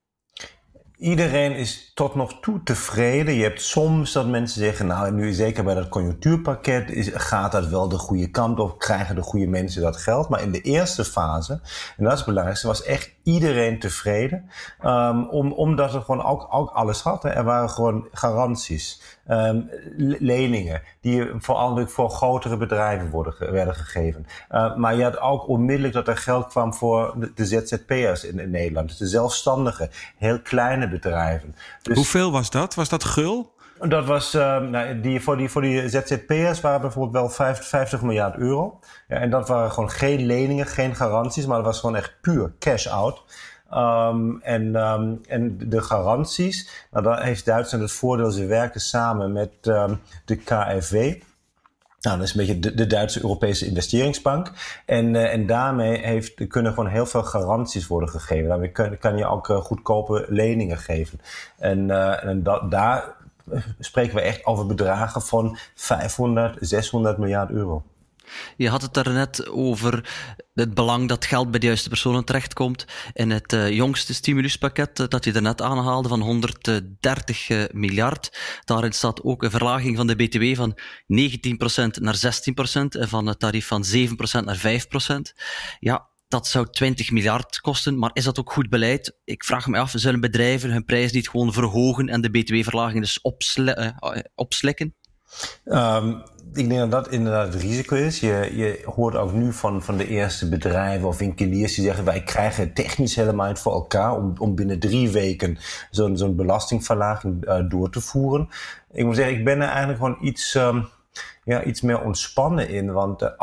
Iedereen is tot nog toe tevreden. Je hebt soms dat mensen zeggen, nou nu zeker bij dat conjunctuurpakket is, gaat dat wel de goede kant op, krijgen de goede mensen dat geld. Maar in de eerste fase, en dat is het belangrijkste, was echt iedereen tevreden. Um, om, omdat er gewoon ook, ook alles had. Er waren gewoon garanties, um, leningen, die vooral voor grotere bedrijven worden, werden gegeven. Uh, maar je had ook onmiddellijk dat er geld kwam voor de, ZZP'ers in, Nederland. De zelfstandigen, heel kleine bedrijven. Dus, Hoeveel was dat? Was dat gul? Dat was, uh, nou, die, voor, die, voor die ZZP'ers waren bijvoorbeeld wel 50, 50 miljard euro. Ja, en dat waren gewoon geen leningen, geen garanties, maar dat was gewoon echt puur cash out. Um, en, um, en de garanties, nou, daar heeft Duitsland het voordeel, ze werken samen met de KfW. Nou, dat is een beetje de, Duitse Europese investeringsbank. En, uh, en daarmee heeft, kunnen gewoon heel veel garanties worden gegeven. Daarmee kan, kan je ook uh, goedkope leningen geven. En, uh, en da, daar spreken we echt over bedragen van 500, 600 miljard euro. Je had het daarnet over het belang dat geld bij de juiste personen terechtkomt. In het uh, jongste stimuluspakket uh, dat je daarnet aanhaalde van 130 uh, miljard. Daarin staat ook een verlaging van de BTW van 19% naar 16% en van het tarief van 7% naar 5%. Ja, dat zou 20 miljard kosten, maar is dat ook goed beleid? Ik vraag me af, zullen bedrijven hun prijs niet gewoon verhogen en de btw-verlaging dus opsle opslikken? Um, ik denk dat dat inderdaad het risico is. Je, je hoort ook nu van, van de eerste bedrijven of winkeliers die zeggen: wij krijgen technisch helemaal niet voor elkaar om, om binnen drie weken zo'n zo'n belastingverlaging uh, door te voeren. Ik moet zeggen, ik ben er eigenlijk gewoon iets, um, ja, iets meer ontspannen in. Want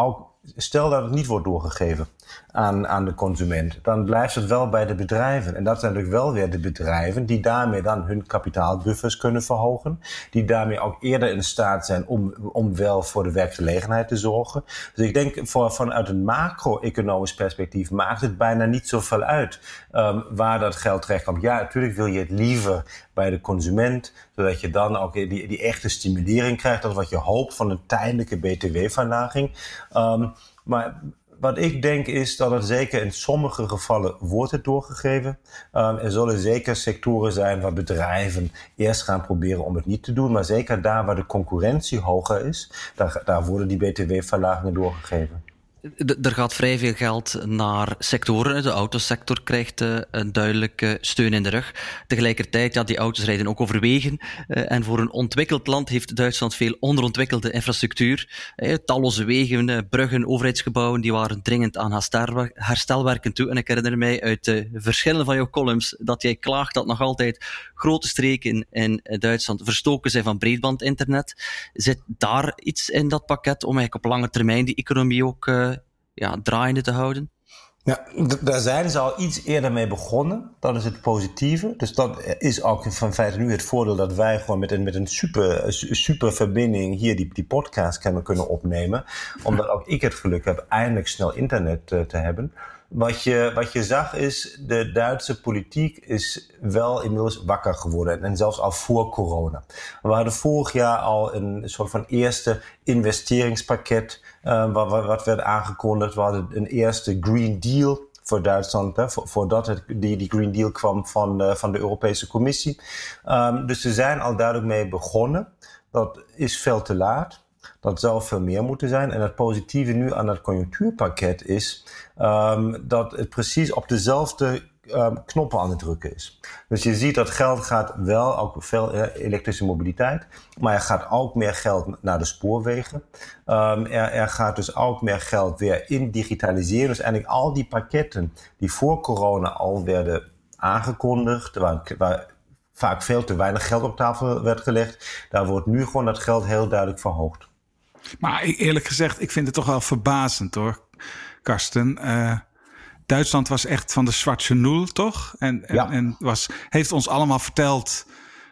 stel dat het niet wordt doorgegeven aan, aan de consument, dan blijft het wel bij de bedrijven. En dat zijn natuurlijk wel weer de bedrijven die daarmee dan hun kapitaalbuffers kunnen verhogen. Die daarmee ook eerder in staat zijn om, om wel voor de werkgelegenheid te zorgen. Dus ik denk voor, vanuit een macro-economisch perspectief maakt het bijna niet zoveel uit um, waar dat geld terecht komt. Ja, natuurlijk wil je het liever bij de consument, zodat je dan ook die, die echte stimulering krijgt. Dat wat je hoopt van een tijdelijke btw-verlaging. Um, maar wat ik denk is dat het zeker in sommige gevallen wordt het doorgegeven. Um, er zullen zeker sectoren zijn waar bedrijven eerst gaan proberen om het niet te doen. Maar zeker daar waar de concurrentie hoger is, daar, daar worden die btw-verlagingen doorgegeven er gaat vrij veel geld naar sectoren. De autosector krijgt uh, een duidelijke steun in de rug. Tegelijkertijd, ja, die auto's rijden ook over wegen. Uh, en voor een ontwikkeld land heeft Duitsland veel onderontwikkelde infrastructuur. Uh, talloze wegen, bruggen, overheidsgebouwen, die waren dringend aan herstelwerken toe. En ik herinner mij uit de verschillende van jouw columns dat jij klaagt dat nog altijd grote streken in Duitsland verstoken zijn van breedbandinternet. Zit daar iets in dat pakket om eigenlijk op lange termijn die economie ook ja, draaiende te houden? Ja, daar zijn ze al iets eerder mee begonnen. Dat is het positieve. Dus dat is ook van feite nu het voordeel dat wij gewoon met een, met een super, super verbinding hier die, die podcast kunnen, kunnen opnemen. Omdat ook ik het geluk heb eindelijk snel internet te, te hebben. Wat je, wat je zag is, de Duitse politiek is wel inmiddels wakker geworden. En zelfs al voor corona. We hadden vorig jaar al een soort van eerste investeringspakket uh, wat, wat werd aangekondigd. We hadden een eerste Green Deal voor Duitsland, voordat die, die Green Deal kwam van, uh, van de Europese Commissie. Um, dus ze zijn al duidelijk mee begonnen. Dat is veel te laat. Dat zou veel meer moeten zijn. En het positieve nu aan het conjunctuurpakket is um, dat het precies op dezelfde um, knoppen aan het drukken is. Dus je ziet dat geld gaat wel, ook veel uh, elektrische mobiliteit, maar er gaat ook meer geld naar de spoorwegen. Er, er, gaat dus ook meer geld weer in digitaliseren. Dus eigenlijk al die pakketten die voor corona al werden aangekondigd, waar, waar vaak veel te weinig geld op tafel werd gelegd, daar wordt nu gewoon dat geld heel duidelijk verhoogd. Maar eerlijk gezegd, ik vind het toch wel verbazend hoor, Karsten. Uh, Duitsland was echt van de zwarte nul, toch? En, en, ja. en, was, heeft ons allemaal verteld.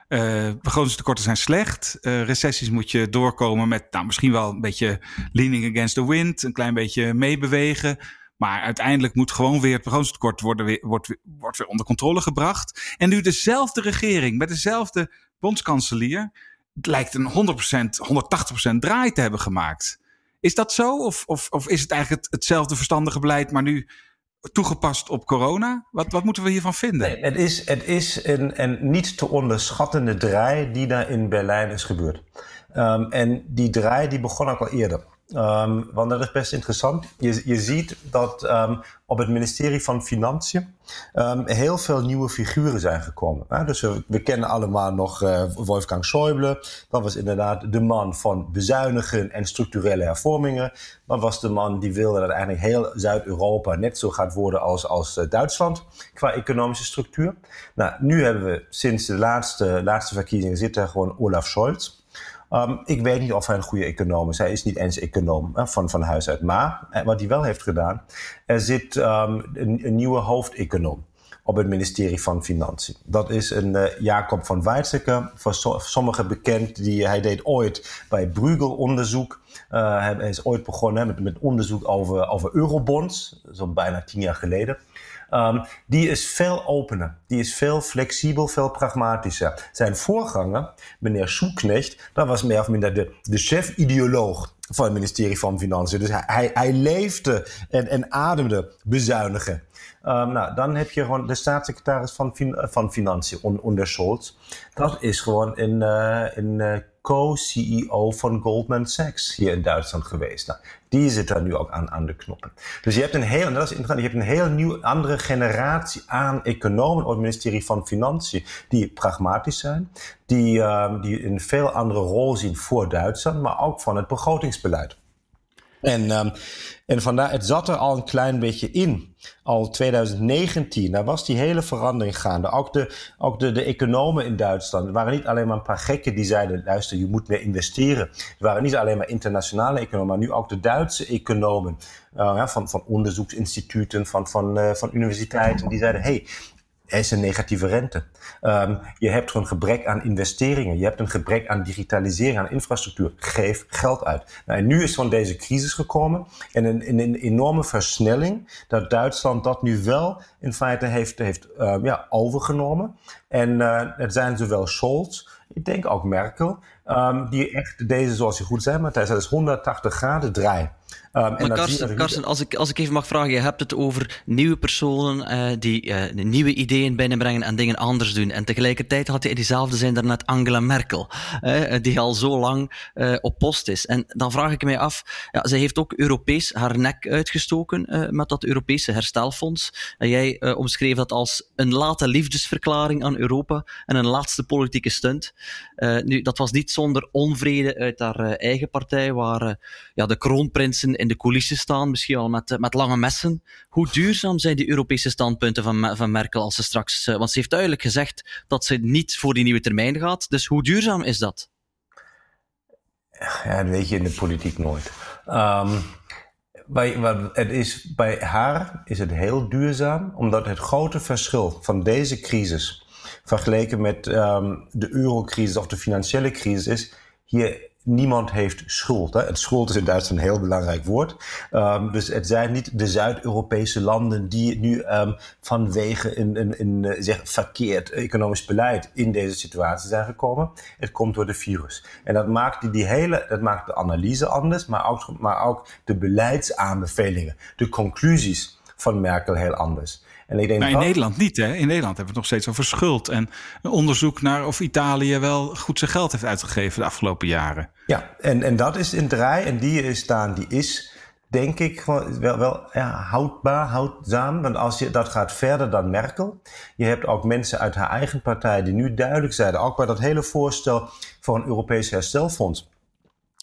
Uh, begrotingstekorten zijn slecht. Uh, recessies moet je doorkomen met nou, misschien wel een beetje leaning against the wind. Een klein beetje meebewegen. Maar uiteindelijk moet gewoon weer het begrotingstekort worden weer, wordt, wordt weer onder controle gebracht. En nu dezelfde regering met dezelfde bondskanselier. Het lijkt een 100%, 180% draai te hebben gemaakt. Is dat zo? Of, of, of is het eigenlijk het, hetzelfde verstandige beleid, maar nu toegepast op corona? Wat, wat moeten we hiervan vinden? Nee, het is, het is een, niet te onderschattende draai die daar in Berlijn is gebeurd. Um, en die draai die begon ook al eerder. Um, want dat is best interessant. Je, je ziet dat um, op het ministerie van Financiën um, heel veel nieuwe figuren zijn gekomen. Dus we, kennen allemaal nog uh, Wolfgang Schäuble. Dat was inderdaad de man van bezuinigen en structurele hervormingen. Dat was de man die wilde dat eigenlijk heel Zuid-Europa net zo gaat worden als, als uh, Duitsland qua economische structuur. Nou, nu hebben we sinds de laatste, laatste verkiezingen zit er gewoon Olaf Scholz. Um, ik weet niet of hij een goede econoom is. Hij is niet eens econoom van, van huis uit. Maar eh, wat hij wel heeft gedaan, er zit um, een, nieuwe hoofdeconoom op het ministerie van Financiën. Dat is een uh, Jacob van Weizsäcker, voor so sommigen bekend. Die, hij deed ooit bij Bruegel onderzoek. Uh, hij is ooit begonnen met, met onderzoek over, over eurobonds, zo bijna tien jaar geleden. Um, die is veel opener, die is veel flexibel, veel pragmatischer. Zijn voorganger, meneer Soeknecht, dat was meer of minder de, de chef-ideoloog van het ministerie van Financiën. Dus hij, hij, leefde en, en ademde bezuinigen. Um, nou, dan heb je gewoon de staatssecretaris van, van Financiën onder Scholz. Dat is gewoon een, uh, een uh, co-CEO van Goldman Sachs hier in Duitsland geweest. Nou, die zit daar nu ook aan, de knoppen. Dus je hebt een heel, dat is interessant, je hebt een heel nieuw, andere generatie aan economen op het ministerie van Financiën die pragmatisch zijn, die, uh, die een veel andere rol zien voor Duitsland, maar ook van het begrotingsbeleid. En, um, en vandaar, het zat er al een klein beetje in. Al 2019, daar was die hele verandering gaande. Ook de, ook de, de economen in Duitsland. Het waren niet alleen maar een paar gekken die zeiden: luister, je moet meer investeren. Het waren niet alleen maar internationale economen, maar nu ook de Duitse economen. Ja, van, van onderzoeksinstituten, van, van, uh, van universiteiten. Die zeiden: hey, er is een negatieve rente. Um, je hebt gewoon gebrek aan investeringen. Je hebt een gebrek aan digitalisering, aan infrastructuur. Geef geld uit. Nou, en nu is van deze crisis gekomen en een, een, enorme versnelling dat Duitsland dat nu wel in feite heeft, heeft uh, ja, overgenomen. En uh, het zijn zowel Scholz, ik denk ook Merkel, um, die echt deze, zoals je goed zei, Matthijs, dat is 180 graden draai. Um, maar Karsten, Karsten, als, ik, als ik even mag vragen, je hebt het over nieuwe personen uh, die uh, nieuwe ideeën binnenbrengen en dingen anders doen. En tegelijkertijd had je diezelfde zijn daarnet Angela Merkel, uh, die al zo lang op post is. En dan vraag ik mij af, ja, zij heeft ook Europees haar nek uitgestoken met dat Europese herstelfonds. En jij omschreef dat als een late liefdesverklaring aan Europa en een laatste politieke stunt. nu, dat was niet zonder onvrede uit haar eigen partij, waar ja, de in de coulissen staan, misschien wel met, met lange messen. Hoe duurzaam zijn die Europese standpunten van, van Merkel als ze straks... Eh, want ze heeft duidelijk gezegd dat ze niet voor die nieuwe termijn gaat. Dus hoe duurzaam is dat? Ja, dat weet je in de politiek nooit. Um, bij, het is, bij haar is het heel duurzaam, omdat het grote verschil van deze crisis vergeleken met um, de eurocrisis of de financiële crisis is, hier niemand heeft schuld. Hè. Schuld is in Duitsland een heel belangrijk woord. Um, dus het zijn niet de Zuid-Europese landen die nu um, vanwege een, een, een eh, zeg, verkeerd economisch beleid in deze situatie zijn gekomen. Het komt door de virus. En dat maakt die, die hele, dat maakt de analyse anders, maar ook, maar ook de beleidsaanbevelingen, de conclusies van Merkel heel anders. En ik denk maar in Nederland niet, hè? In Nederland hebben we het nog steeds over schuld. En een onderzoek naar of Italië wel goed zijn geld heeft uitgegeven de afgelopen jaren. Ja, en, en dat is in draai. En die is staan, die is denk ik wel, wel ja, houdbaar, houdzaam. Want als je, dat gaat verder dan Merkel. Je hebt ook mensen uit haar eigen partij die nu duidelijk zeiden, ook bij dat hele voorstel voor een Europees herstelfonds.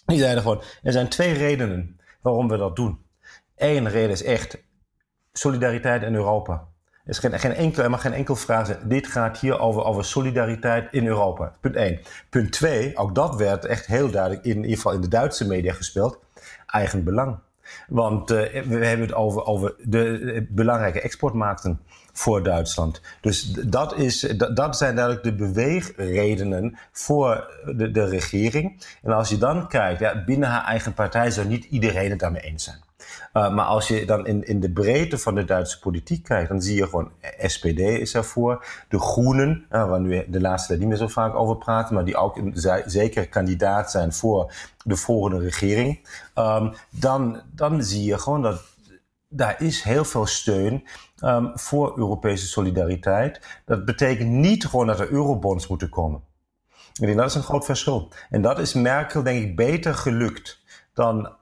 Die zeiden gewoon, er zijn twee redenen waarom we dat doen. Eén reden is echt solidariteit in Europa. Is geen, geen enkel, er mag geen enkel vraag. Dit gaat hier over, over solidariteit in Europa. Punt 1. Punt 2, ook dat werd echt heel duidelijk in, in ieder geval in de Duitse media gespeeld. Eigen belang. Want uh, we hebben het over, over de belangrijke exportmarkten voor Duitsland. Dus dat, is, dat, dat zijn duidelijk de beweegredenen voor de, de regering. En als je dan kijkt, ja, binnen haar eigen partij zou niet iedereen het daarmee eens zijn. Uh, maar als je dan in, in de breedte van de Duitse politiek kijkt, dan zie je gewoon SPD is ervoor, de Groenen, uh, waar nu de laatste tijd niet meer zo vaak over praten, maar die ook zeker kandidaat zijn voor de volgende regering. Um, dan, dan zie je gewoon dat daar is heel veel steun um, voor Europese solidariteit. Dat betekent niet gewoon dat er eurobonds moeten komen. Ik denk dat is een groot verschil. En dat is Merkel, denk ik, beter gelukt dan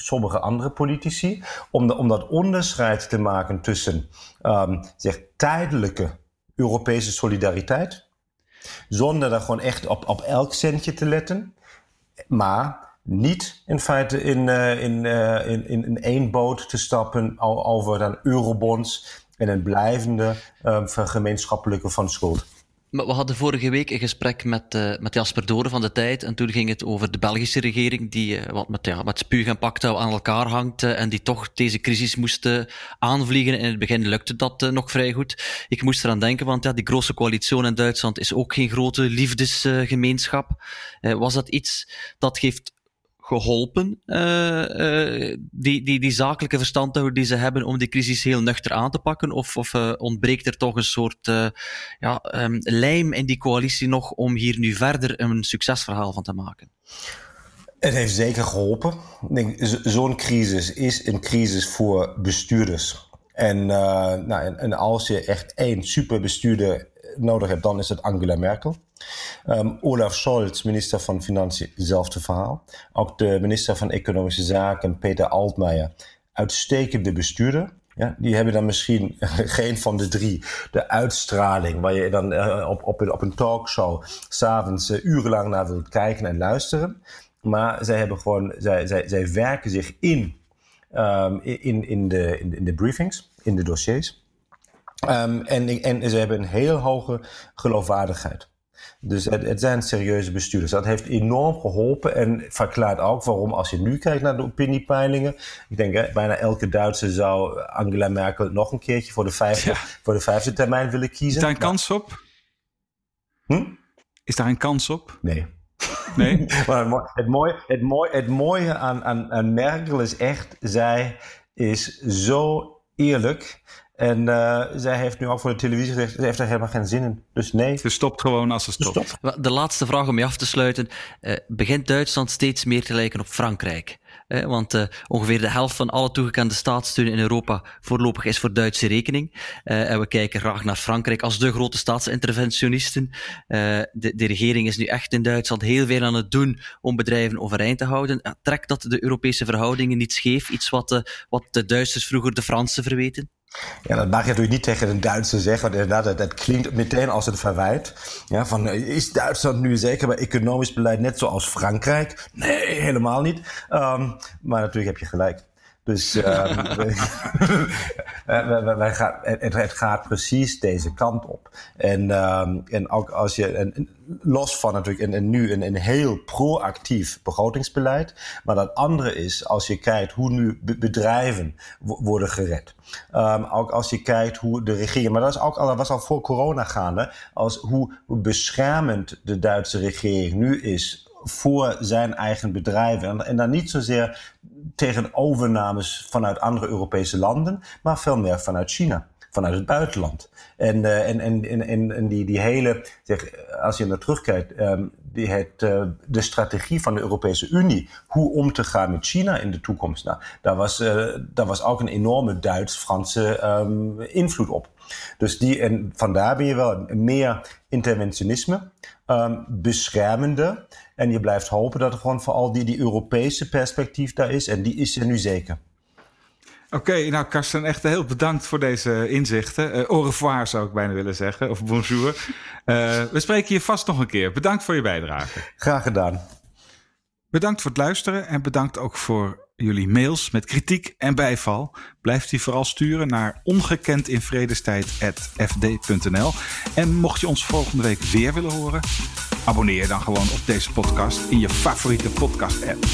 sommige andere politici. Om, de, om dat onderscheid te maken tussen um, zeg, tijdelijke Europese solidariteit. Zonder daar gewoon echt op, op elk centje te letten. Maar niet in feite in, in, uh, in, in, in één boot te stappen over dan eurobonds en een blijvende uh, vergemeenschappelijke van schuld. We hadden vorige week een gesprek met, uh, met Jasper Doren van de Tijd. En toen ging het over de Belgische regering, die uh, wat met, ja, met spuug en paktouw aan elkaar hangt. Uh, en die toch deze crisis moest aanvliegen. In het begin lukte dat nog vrij goed. Ik moest eraan denken, want ja, die grote coalitie in Duitsland is ook geen grote liefdesgemeenschap. was dat iets dat geeft geholpen, uh, die, die, die zakelijke verstandhouding die ze hebben om die crisis heel nuchter aan te pakken? Of, of uh, ontbreekt er toch een soort ja, um, lijm in die coalitie nog om hier nu verder een succesverhaal van te maken? Het heeft zeker geholpen. Zo'n crisis is een crisis voor bestuurders. En, nou, en, en als je echt één superbestuurder nodig hebt, dan is het Angela Merkel. Um, Olaf Scholz, minister van Financiën, hetzelfde verhaal. Ook de minister van Economische Zaken, Peter Altmaier, uitstekende bestuurder. Ja, die hebben dan misschien geen van de drie de uitstraling waar je dan uh, op, op, een talkshow s'avonds uh, urenlang naar wilt kijken en luisteren. Maar zij hebben gewoon, zij, zij, zij werken zich in, um, in, in, de, in de briefings, in de dossiers. Um, en, en ze hebben een heel hoge geloofwaardigheid. Dus het, het, zijn serieuze bestuurders. Dat heeft enorm geholpen en verklaart ook waarom, als je nu kijkt naar de opiniepeilingen, ik denk hè, bijna elke Duitse zou Angela Merkel nog een keertje voor de vijfde, voor de vijfde termijn willen kiezen. Is daar een kans op? Hm? Is daar een kans op? Nee. Nee? maar het mooie, het mooie, het mooie aan, aan, aan Merkel is echt, zij is zo eerlijk. En uh, zij heeft nu ook voor de televisie gezegd, ze heeft er helemaal geen zin in. Dus nee. Ze stopt gewoon als ze stopt. De laatste vraag om je af te sluiten. Uh, begint Duitsland steeds meer te lijken op Frankrijk? Uh, want uh, ongeveer de helft van alle toegekende staatssteun in Europa voorlopig is voor Duitse rekening. en we kijken graag naar Frankrijk als de grote staatsinterventionisten. de, de regering is nu echt in Duitsland heel veel aan het doen om bedrijven overeind te houden. trekt dat de Europese verhoudingen niet scheef? Iets wat, wat de Duitsers vroeger de Fransen verweten? Ja, dat mag je natuurlijk niet tegen een Duitser zeggen, want inderdaad, dat, klinkt meteen als een verwijt. Ja, van, is Duitsland nu zeker bij economisch beleid net zoals Frankrijk? Nee, helemaal niet. Um, maar natuurlijk heb je gelijk. Dus uh, wij gaan, het, het, gaat precies deze kant op. En, um, en ook als je, en, los van natuurlijk en, en nu een, een heel proactief begrotingsbeleid, maar dat andere is als je kijkt hoe nu bedrijven worden gered. Um, ook als je kijkt hoe de regering, maar dat, is ook al, dat was al voor corona gaande, als hoe, hoe beschermend de Duitse regering nu is voor zijn eigen bedrijven. En, dan niet zozeer tegen overnames vanuit andere Europese landen, maar veel meer vanuit China vanuit het buitenland. En, uh, en, en, en, en die, die hele, zeg, als je naar terugkijkt, um, die het, uh, de strategie van de Europese Unie, hoe om te gaan met China in de toekomst, nou, daar, was, uh, daar was ook een enorme Duits-Franse um, invloed op. Dus die, en vandaar ben je wel meer interventionisme, um, beschermende. En je blijft hopen dat er gewoon vooral die, die Europese perspectief daar is. En die is er nu zeker. Oké, nou Karsten, echt heel bedankt voor deze inzichten. Uh, au revoir zou ik bijna willen zeggen, of bonjour. Uh, we spreken je vast nog een keer. Bedankt voor je bijdrage. Graag gedaan. Bedankt voor het luisteren en bedankt ook voor jullie mails met kritiek en bijval. Blijft die vooral sturen naar ongekendinvredestijd.fd.nl. En mocht je ons volgende week weer willen horen, abonneer dan gewoon op deze podcast in je favoriete podcast app.